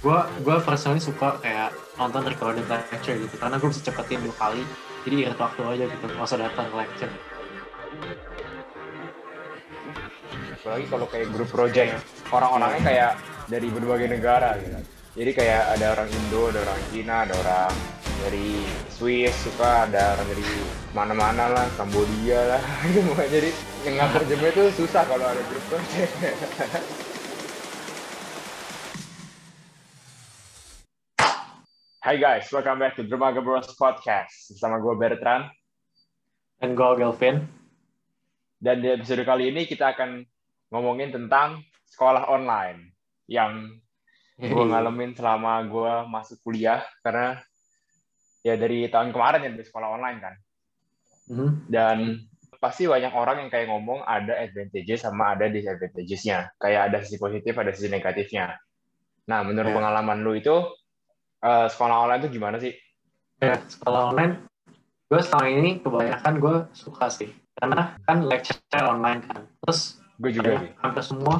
gue gue personally suka kayak nonton recorded lecture gitu karena gue bisa cepetin dua kali jadi irit waktu aja gitu nggak usah datang ke lecture. Apalagi kalau kayak grup project orang-orangnya kayak dari berbagai negara gitu. Jadi kayak ada orang Indo ada orang Cina ada orang dari Swiss suka ada orang dari mana-mana lah Kambodia lah gitu. Jadi yang ngatur itu susah kalau ada grup project Hai guys, welcome back to Dermaga Bros Podcast. Bersama gue Bertrand. Dan gue Gelvin dan di episode kali ini kita akan ngomongin tentang sekolah online yang gue ngalamin selama gue masuk kuliah. Karena ya dari tahun kemarin ya di sekolah online kan? Mhm. dan pasti banyak orang yang kayak ngomong ada advantages sama ada disadvantages-nya kayak ada sisi positif ada sisi negatifnya. Nah menurut Ya. pengalaman lu itu eh, sekolah online itu gimana sih? Ya sekolah online gue selama ini kebanyakan gue suka sih. Karena kan lecture online kan. Terus gue juga sih. hampir semua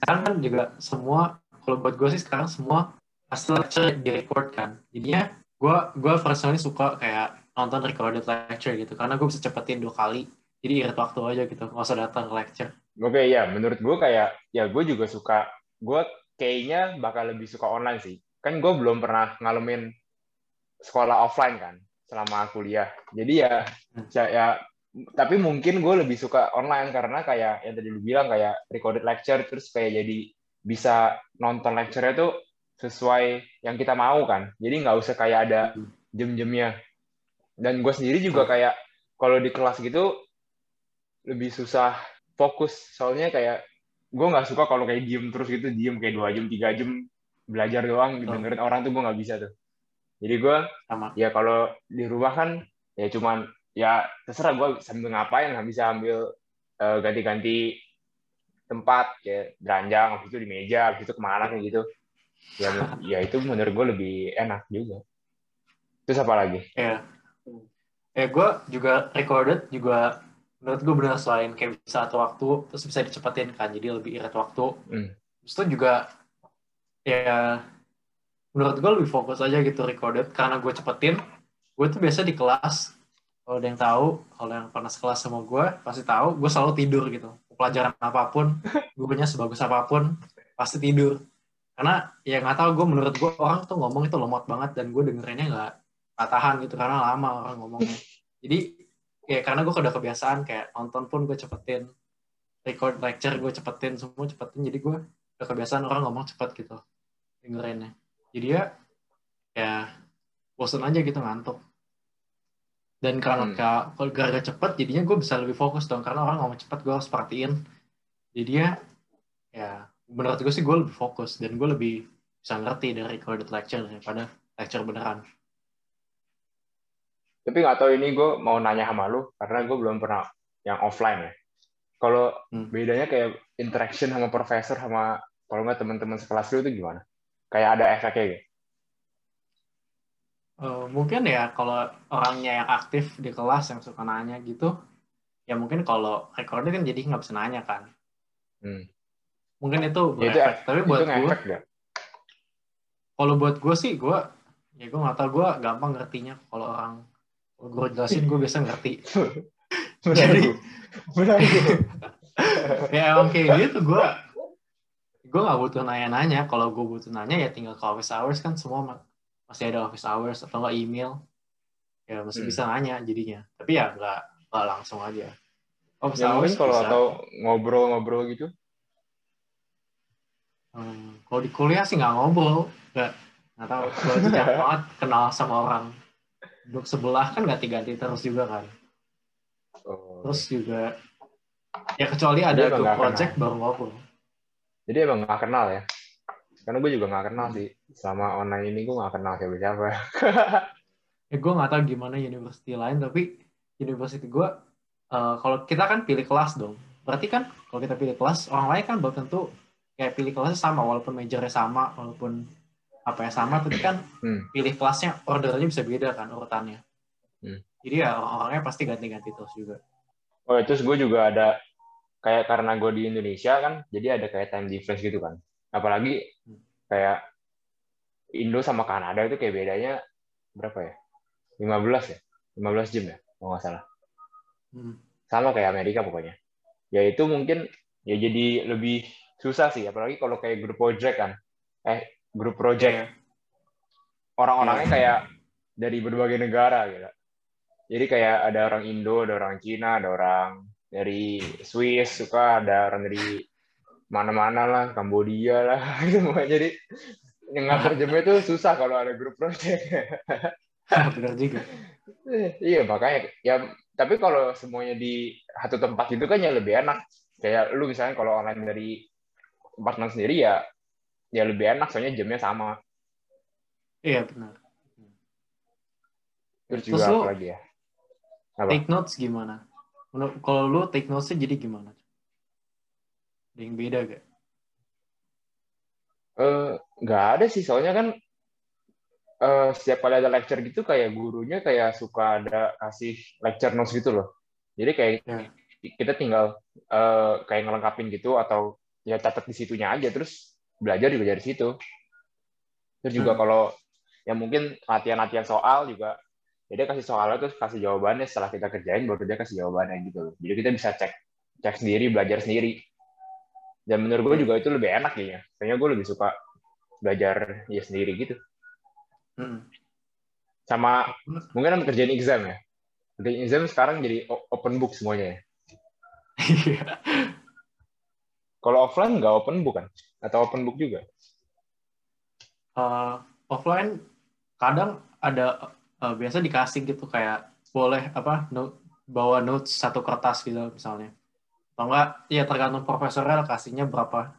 sekarang kan juga semua kalau buat gue sih sekarang semua pasti lecture di record kan. Jadinya gue gue personally suka kayak nonton recorded lecture gitu. Karena gue bisa cepetin dua kali. Jadi irit waktu aja gitu nggak usah datang ke lecture. Oke ya, menurut gue kayak ya gue juga suka. Gue kayaknya bakal lebih suka online sih. Kan gue belum pernah ngalamin sekolah offline kan selama kuliah. Jadi ya, Hmm. ya, ya, tapi mungkin gue lebih suka online karena kayak yang tadi lu bilang kayak recorded lecture terus kayak jadi bisa nonton lecture-nya tuh sesuai yang kita mau kan. Jadi nggak usah kayak ada jam-jamnya. Dan gue sendiri juga kayak kalau di kelas gitu lebih susah fokus soalnya kayak gue nggak suka kalau kayak diem terus gitu diem kayak dua jam tiga jam belajar doang dengerin orang tuh gue nggak bisa tuh. Jadi gue sama. ya kalau di rumah kan ya cuman ya terserah gue sambil ngapain nggak bisa ambil eh, ganti-ganti tempat kayak beranjang habis itu di meja habis itu ke mana kayak gitu. Ya ya itu menurut gue lebih enak juga. Terus apa lagi? Ya ya gue juga recorded juga menurut gue benar selain kayak bisa satu waktu terus bisa dicepetin kan jadi lebih irit waktu. Hmm. Terus itu juga ya menurut gue lebih fokus aja gitu recorded. Karena gue cepetin gue tuh biasa di kelas. Kalau ada yang tahu kalau yang pernah sekelas sama gue pasti tahu gue selalu tidur gitu. Pelajaran apa pun gurunya sebagus apa pun pasti tidur. Karena ya nggak tahu gue menurut gue orang tuh ngomong itu lemot banget dan gue dengerinnya nggak tahan gitu karena lama orang ngomongnya. Jadi ya karena gue udah kebiasaan kayak nonton pun gue cepetin record lecture gue cepetin semua cepetin. Jadi gue udah kebiasaan orang ngomong cepet gitu dengerinnya jadi ya ya bosan aja gitu ngantuk. Dan karena Hmm. ka- kalau gara-gara cepet jadinya gue bisa lebih fokus dong. Karena orang ngomong cepet gue harus perhatiin. Jadi ya ya menurut gue sih gue lebih fokus. Dan gue lebih bisa ngerti dari recorded lecture daripada lecture beneran. Tapi nggak tahu ini gue mau nanya sama lu karena gue belum pernah yang offline ya. Kalau Hmm. bedanya kayak interaction sama profesor sama kalau nggak teman-teman sekelas lu itu gimana kayak ada efeknya gitu? Eh, mungkin ya kalau orangnya yang aktif di kelas yang suka nanya gitu ya mungkin kalau recorded kan jadi nggak bisa nanya kan. Hmm. mungkin itu Ya, itu berefek. Tapi buat itu gue kalau buat gue sih gue ya gue nggak tahu. Gue gampang ngertinya kalau orang gue jelasin gue biasa ngerti. Jadi- ya emang kayak gitu gue gue nggak butuh nanya-nanya. Kalau gue butuh nanya ya tinggal ke office hours kan semua ma- masih ada office hours atau nggak email. Ya masih Hmm. bisa nanya jadinya. Tapi ya nggak nggak langsung aja. Office Ya, hours kalau bisa. atau ngobrol-ngobrol gitu? Hmm, kalau di kuliah sih nggak ngobrol. Nggak nggak tahu. Gue jarang banget kenal sama orang. Duduk sebelah kan ganti-ganti terus juga kan. Oh. terus juga ya kecuali ada grup nggak project baru ngobrol jadi emang nggak kenal ya. Karena gue juga nggak kenal sih. Selama online ini gue nggak kenal siapa siapa. Ya gue nggak tahu gimana university lain tapi university gue eh, kalau kita kan pilih kelas dong. Berarti kan kalau kita pilih kelas orang lain kan belum tentu kayak pilih kelasnya sama walaupun majornya sama walaupun apa ya sama tapi kan Hmm. pilih kelasnya ordernya bisa beda kan urutannya. Hmm. jadi ya orang-orangnya pasti ganti-ganti terus juga. Oh terus gue juga ada kayak karena gue di Indonesia kan jadi ada kayak time difference gitu kan apalagi kayak Indo sama Kanada itu kayak bedanya berapa ya? 15 ya? 15 jam ya? Kalau nggak salah. Hmm. Sama kayak Amerika pokoknya. Ya itu mungkin ya jadi lebih susah sih. Apalagi kalau kayak grup project kan. Eh, grup project. Iya. Orang-orangnya kayak dari berbagai negara gitu. Jadi kayak ada orang Indo, ada orang Cina, ada orang dari Swiss, suka ada orang dari mana-mana lah, Kambodia lah, gitu. Jadi ngatur jamnya itu susah kalau ada grup project. Benar juga. iya makanya ya tapi kalau semuanya di satu tempat itu kan ya lebih enak. Kayak lu misalnya kalau online dari tempat sendiri ya ya lebih enak soalnya jamnya sama. Iya benar. Terus, Terus juga apa lagi ya? Apa? Take notes gimana? Kalau lu take notes jadi gimana? Ada yang beda gak? Eh, nggak ada sih soalnya kan eh, setiap kali ada lecture gitu kayak gurunya kayak suka ada kasih lecture notes gitu loh. Jadi kayak Ya. kita tinggal eh, kayak ngelengkapin gitu atau ya catat di situnya aja terus belajar juga dari situ. Terus juga Hmm. kalau yang mungkin latihan-latihan soal juga ya dia kasih soalnya terus kasih jawabannya setelah kita kerjain baru dia kasih jawabannya gitu loh. Jadi kita bisa cek cek sendiri, belajar sendiri. Dan menurut gue juga itu lebih enak kayaknya. Kayaknya gue lebih suka belajar ya sendiri gitu. Hmm. Sama mungkin kerjain exam ya. Kerjain exam sekarang jadi open book semuanya ya. Iya. Kalau offline nggak open book kan? Atau open book juga? Eh, offline kadang ada eh, biasa dikasih gitu kayak boleh apa note, bawa notes satu kertas gitu misalnya. Atau enggak ya tergantung profesornya kasihnya berapa.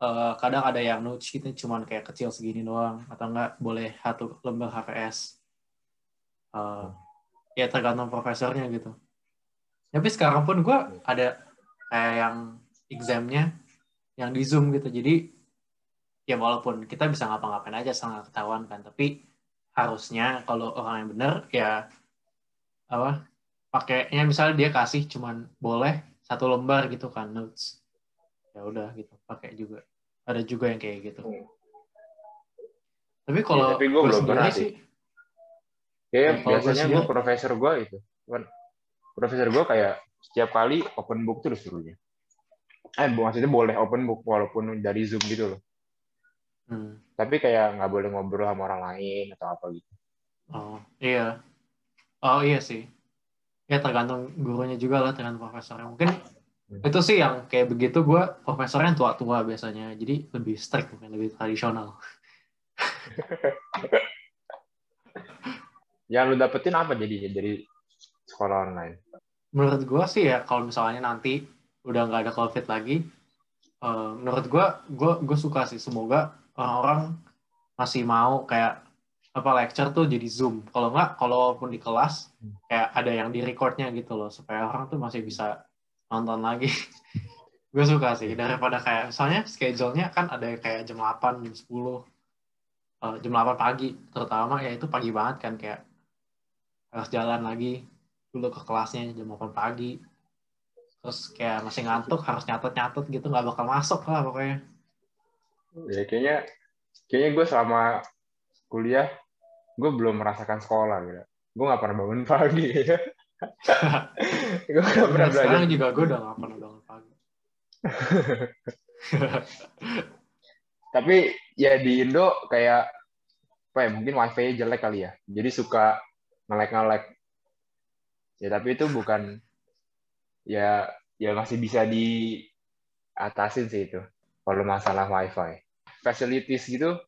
Eh, kadang ada yang notes gitu cuman kayak kecil segini doang atau enggak boleh satu lembar HVS. Eh, ya tergantung profesornya gitu. Tapi sekarang pun gue ada kayak yang examnya yang di Zoom gitu. Jadi ya walaupun kita bisa ngapa-ngapain aja sangat ketahuan kan, tapi harusnya kalau orang yang benar ya apa pakainya misalnya dia kasih cuman boleh satu lembar gitu kan notes. Ya udah gitu, pakai juga. Ada juga yang kayak gitu. Hmm. Tapi kalau Ya, tapi gue belum pernah sih, Kayak Ya, gue biasanya gue profesor gue itu, Cuman profesor gue kayak setiap kali open book terus suruhnya. Eh, maksudnya boleh open book walaupun dari zoom gitu loh. Hmm, Tapi kayak nggak boleh ngobrol sama orang lain atau apa gitu. oh iya, oh iya sih. Ya tergantung gurunya juga lah, tergantung profesornya. Mungkin Hmm. itu sih yang kayak begitu gue profesornya tua-tua biasanya, jadi lebih strict mungkin lebih tradisional. Yang lu dapetin apa jadi dari sekolah online? Menurut gue sih ya kalau misalnya nanti udah nggak ada covid lagi, eh, menurut gue gue gue suka sih semoga orang-orang masih mau kayak apa lecture tuh jadi zoom. Kalau nggak, kalaupun di kelas kayak ada yang di recordnya gitu loh supaya orang tuh masih bisa nonton lagi. gue suka sih daripada kayak misalnya schedule-nya kan ada kayak jam 8, jam 10, eh, jam 8 pagi terutama ya itu pagi banget kan kayak harus jalan lagi dulu ke kelasnya jam 8 pagi terus kayak masih ngantuk harus nyatet-nyatet gitu nggak bakal masuk lah pokoknya Ya kayaknya kayaknya gue selama kuliah gue belum merasakan sekolah gitu. Gue nggak pernah bangun pagi. gue nggak pernah belajar. sekarang juga gue udah nggak pernah bangun pagi Tapi ya di Indo kayak apa ya mungkin wifi jelek kali ya. Jadi suka ngelek-ngelek. Ya tapi itu bukan ya ya masih bisa diatasin sih itu kalau masalah wifi. Facilities gitu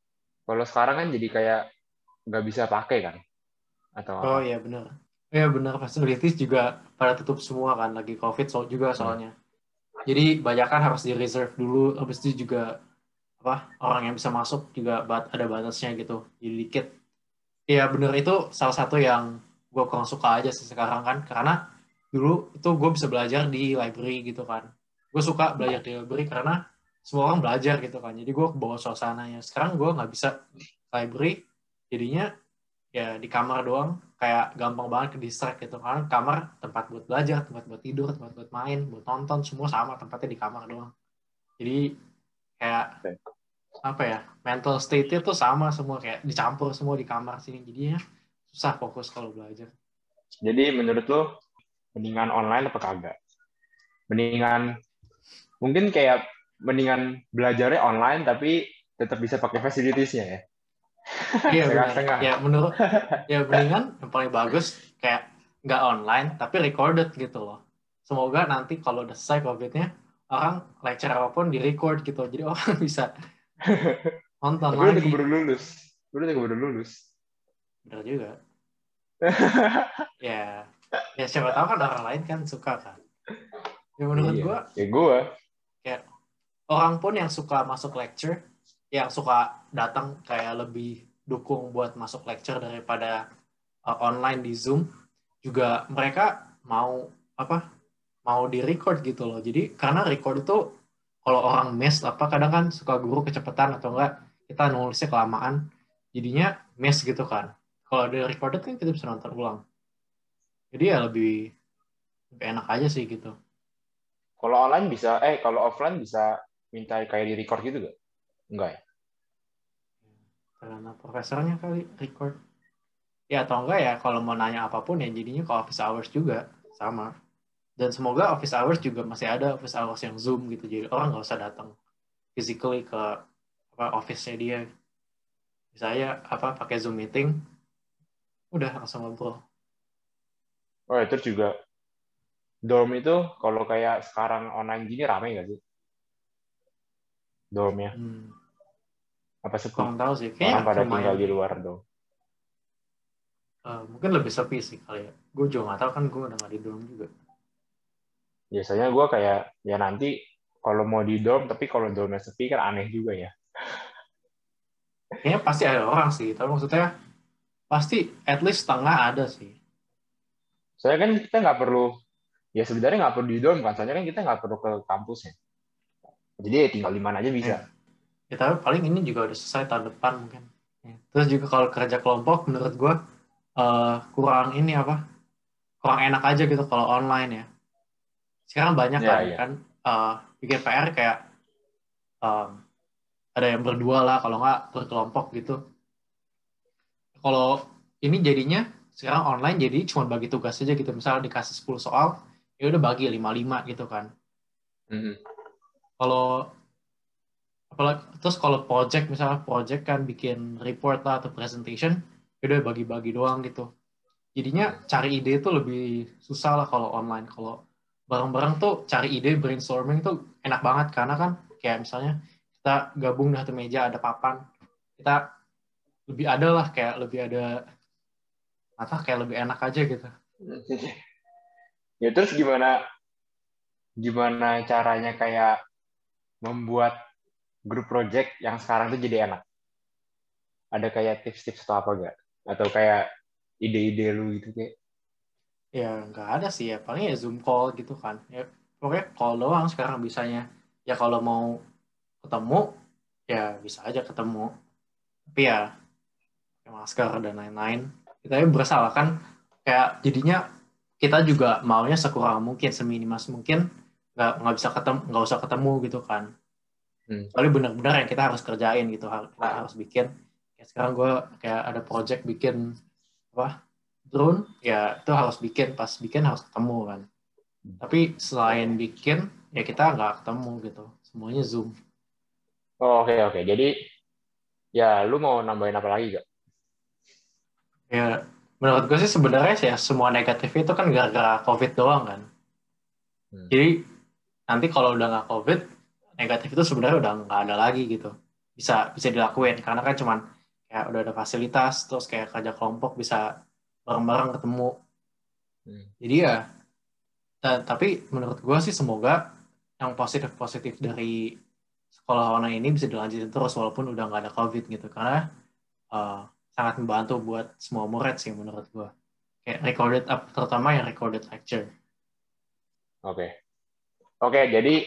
kalau sekarang kan jadi kayak nggak bisa pakai kan? Atau apa? oh iya benar. Iya benar. Facilities juga pada tutup semua kan lagi covid so juga soalnya. Jadi banyak kan harus di reserve dulu habis itu juga apa orang yang bisa masuk juga bat- ada batasnya gitu jadi dikit iya benar itu salah satu yang gue kurang suka aja sih sekarang kan karena dulu itu gue bisa belajar di library gitu kan. Gue suka belajar di library karena semua orang belajar gitu kan. Jadi gue bawa suasananya. Sekarang gue nggak bisa library jadinya ya di kamar doang. Kayak gampang banget ke distract gitu kan. Kamar tempat buat belajar tempat buat tidur tempat buat main buat nonton semua sama tempatnya di kamar doang. Jadi kayak apa ya mental state itu sama semua. Kayak dicampur semua di kamar sini. Jadinya susah fokus kalau belajar. Jadi menurut lo mendingan online apa kagak? Mendingan mungkin kayak mendingan belajarnya online tapi tetap bisa pakai facilities-nya ya. Iya benar. Ya menurut ya mendingan yang paling bagus kayak nggak online tapi recorded gitu loh. Semoga nanti kalau udah selesai COVID-nya orang lecture apa pun di record gitu. Jadi orang bisa nonton tapi lagi. udah keburu lulus. Udah keburu lulus. Bener juga. ya, ya siapa tahu kan orang lain kan suka kan. Ya menurut iya. gua. Ya gua. Kayak orang pun yang suka masuk lecture, yang suka datang kayak lebih dukung buat masuk lecture daripada uh, online di Zoom, juga mereka mau apa? Mau di record gitu loh. Jadi karena record itu kalau orang miss apa kadang kan suka guru kecepatan atau enggak kita nulisnya kelamaan jadinya miss gitu kan kalau ada recorded kan kita bisa nonton ulang jadi ya lebih lebih enak aja sih gitu kalau online bisa eh kalau offline bisa minta kayak di record gitu gak enggak ya? Karena profesornya kali record. Ya atau enggak ya kalau mau nanya apa pun ya jadinya ke office hours juga sama. Dan semoga office hours juga masih ada office hours yang zoom gitu jadi orang nggak usah datang physically ke apa office-nya dia. Misalnya apa pakai zoom meeting udah langsung ngobrol. Oh ya, terus juga dorm itu kalau kayak sekarang online gini rame nggak sih dormnya hmm. apa sih kurang tahu sih. Kayaknya orang pada tinggal di luar dong uh, mungkin lebih sepi sih kali ya. Gue juga nggak tahu kan gue udah nggak di dorm juga. Biasanya gue kayak ya nanti kalau mau di dorm tapi kalau dormnya sepi kan aneh juga ya. Kayaknya pasti ada orang sih. Tapi maksudnya pasti at least setengah ada sih. Saya kan kita nggak perlu, ya sebenarnya nggak perlu di dorm kan, soalnya kan kita nggak perlu ke kampusnya. Jadi ya tinggal di mana aja bisa. Ya, ya tapi paling ini juga udah selesai tahun depan mungkin. Ya. Terus juga kalau kerja kelompok menurut gue uh, kurang ini apa? Kurang enak aja gitu kalau online ya. Sekarang banyak ya, kan, ya. kan uh, bikin PR kayak um, ada yang berdua lah, kalau nggak berkelompok gitu kalau ini jadinya sekarang online jadi cuma bagi tugas aja gitu misalnya dikasih 10 soal ya udah bagi 5-5 gitu kan mm-hmm. Kalau apalagi terus kalau project misalnya project kan bikin report lah atau presentation ya udah bagi-bagi doang gitu. Jadinya cari ide itu lebih susah lah kalau online. Kalau bareng-bareng tuh cari ide brainstorming tuh enak banget. Karena kan kayak misalnya kita gabung di satu meja ada papan. Kita lebih ada lah kayak lebih ada apa kayak lebih enak aja gitu. Ya terus gimana gimana caranya kayak membuat grup project yang sekarang tuh jadi enak. Ada kayak tips-tips atau apa gak atau kayak ide-ide lu gitu kayak ya nggak ada sih ya. Paling ya zoom call gitu kan. Ya pokoknya call doang sekarang bisanya. Ya kalau mau ketemu ya bisa aja ketemu. Tapi ya masker dan lain-lain. Kita berusaha kan. Kayak jadinya kita juga maunya sekurang mungkin seminimas mungkin nggak nggak bisa ketemu nggak usah ketemu gitu kan hmm. Kali benar-benar yang kita harus kerjain gitu kita harus bikin kayak sekarang gue kayak ada project bikin apa drone ya itu harus bikin pas bikin harus ketemu kan hmm. tapi selain bikin ya kita nggak ketemu gitu semuanya zoom oh, oke okay, oke okay. jadi ya lu mau nambahin apa lagi gak Ya, menurut gue sih sebenarnya sih ya semua negatif itu kan gara-gara COVID doang kan. Hmm. Jadi nanti kalau udah nggak COVID, negatif itu sebenarnya udah nggak ada lagi gitu. Bisa bisa dilakuin karena kan cuman kayak udah ada fasilitas, terus kayak kerja kelompok bisa bareng-bareng ketemu. Hmm. Jadi ya, tapi menurut gue sih semoga yang positif-positif dari sekolah online ini bisa dilanjutin terus walaupun udah nggak ada COVID gitu. Karena uh, sangat membantu buat semua murid sih menurut gue. Kayak recorded up, terutama yang recorded lecture. Oke. Okay. Oke, jadi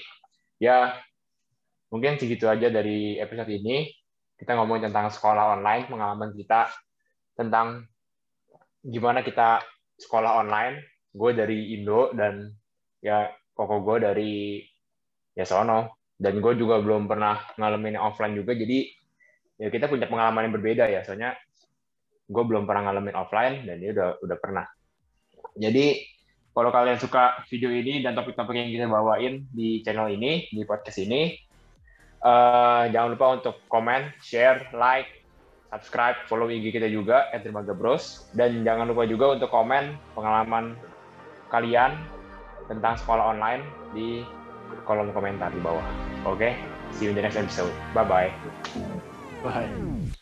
ya mungkin segitu aja dari episode ini. Kita ngomong tentang sekolah online, pengalaman kita tentang gimana kita sekolah online. Gue dari Indo dan ya koko gue dari ya sono. dan gue juga belum pernah ngalamin offline juga jadi ya kita punya pengalaman yang berbeda ya soalnya gue belum pernah ngalamin offline dan dia udah udah pernah jadi kalau kalian suka video ini dan topik-topik yang kita bawain di channel ini di podcast ini uh, jangan lupa untuk komen share like subscribe follow IG kita juga @dermaga_bros dan jangan lupa juga untuk komen pengalaman kalian tentang sekolah online di kolom komentar di bawah. Oke, okay? see you in the next episode. Bye-bye. Bye.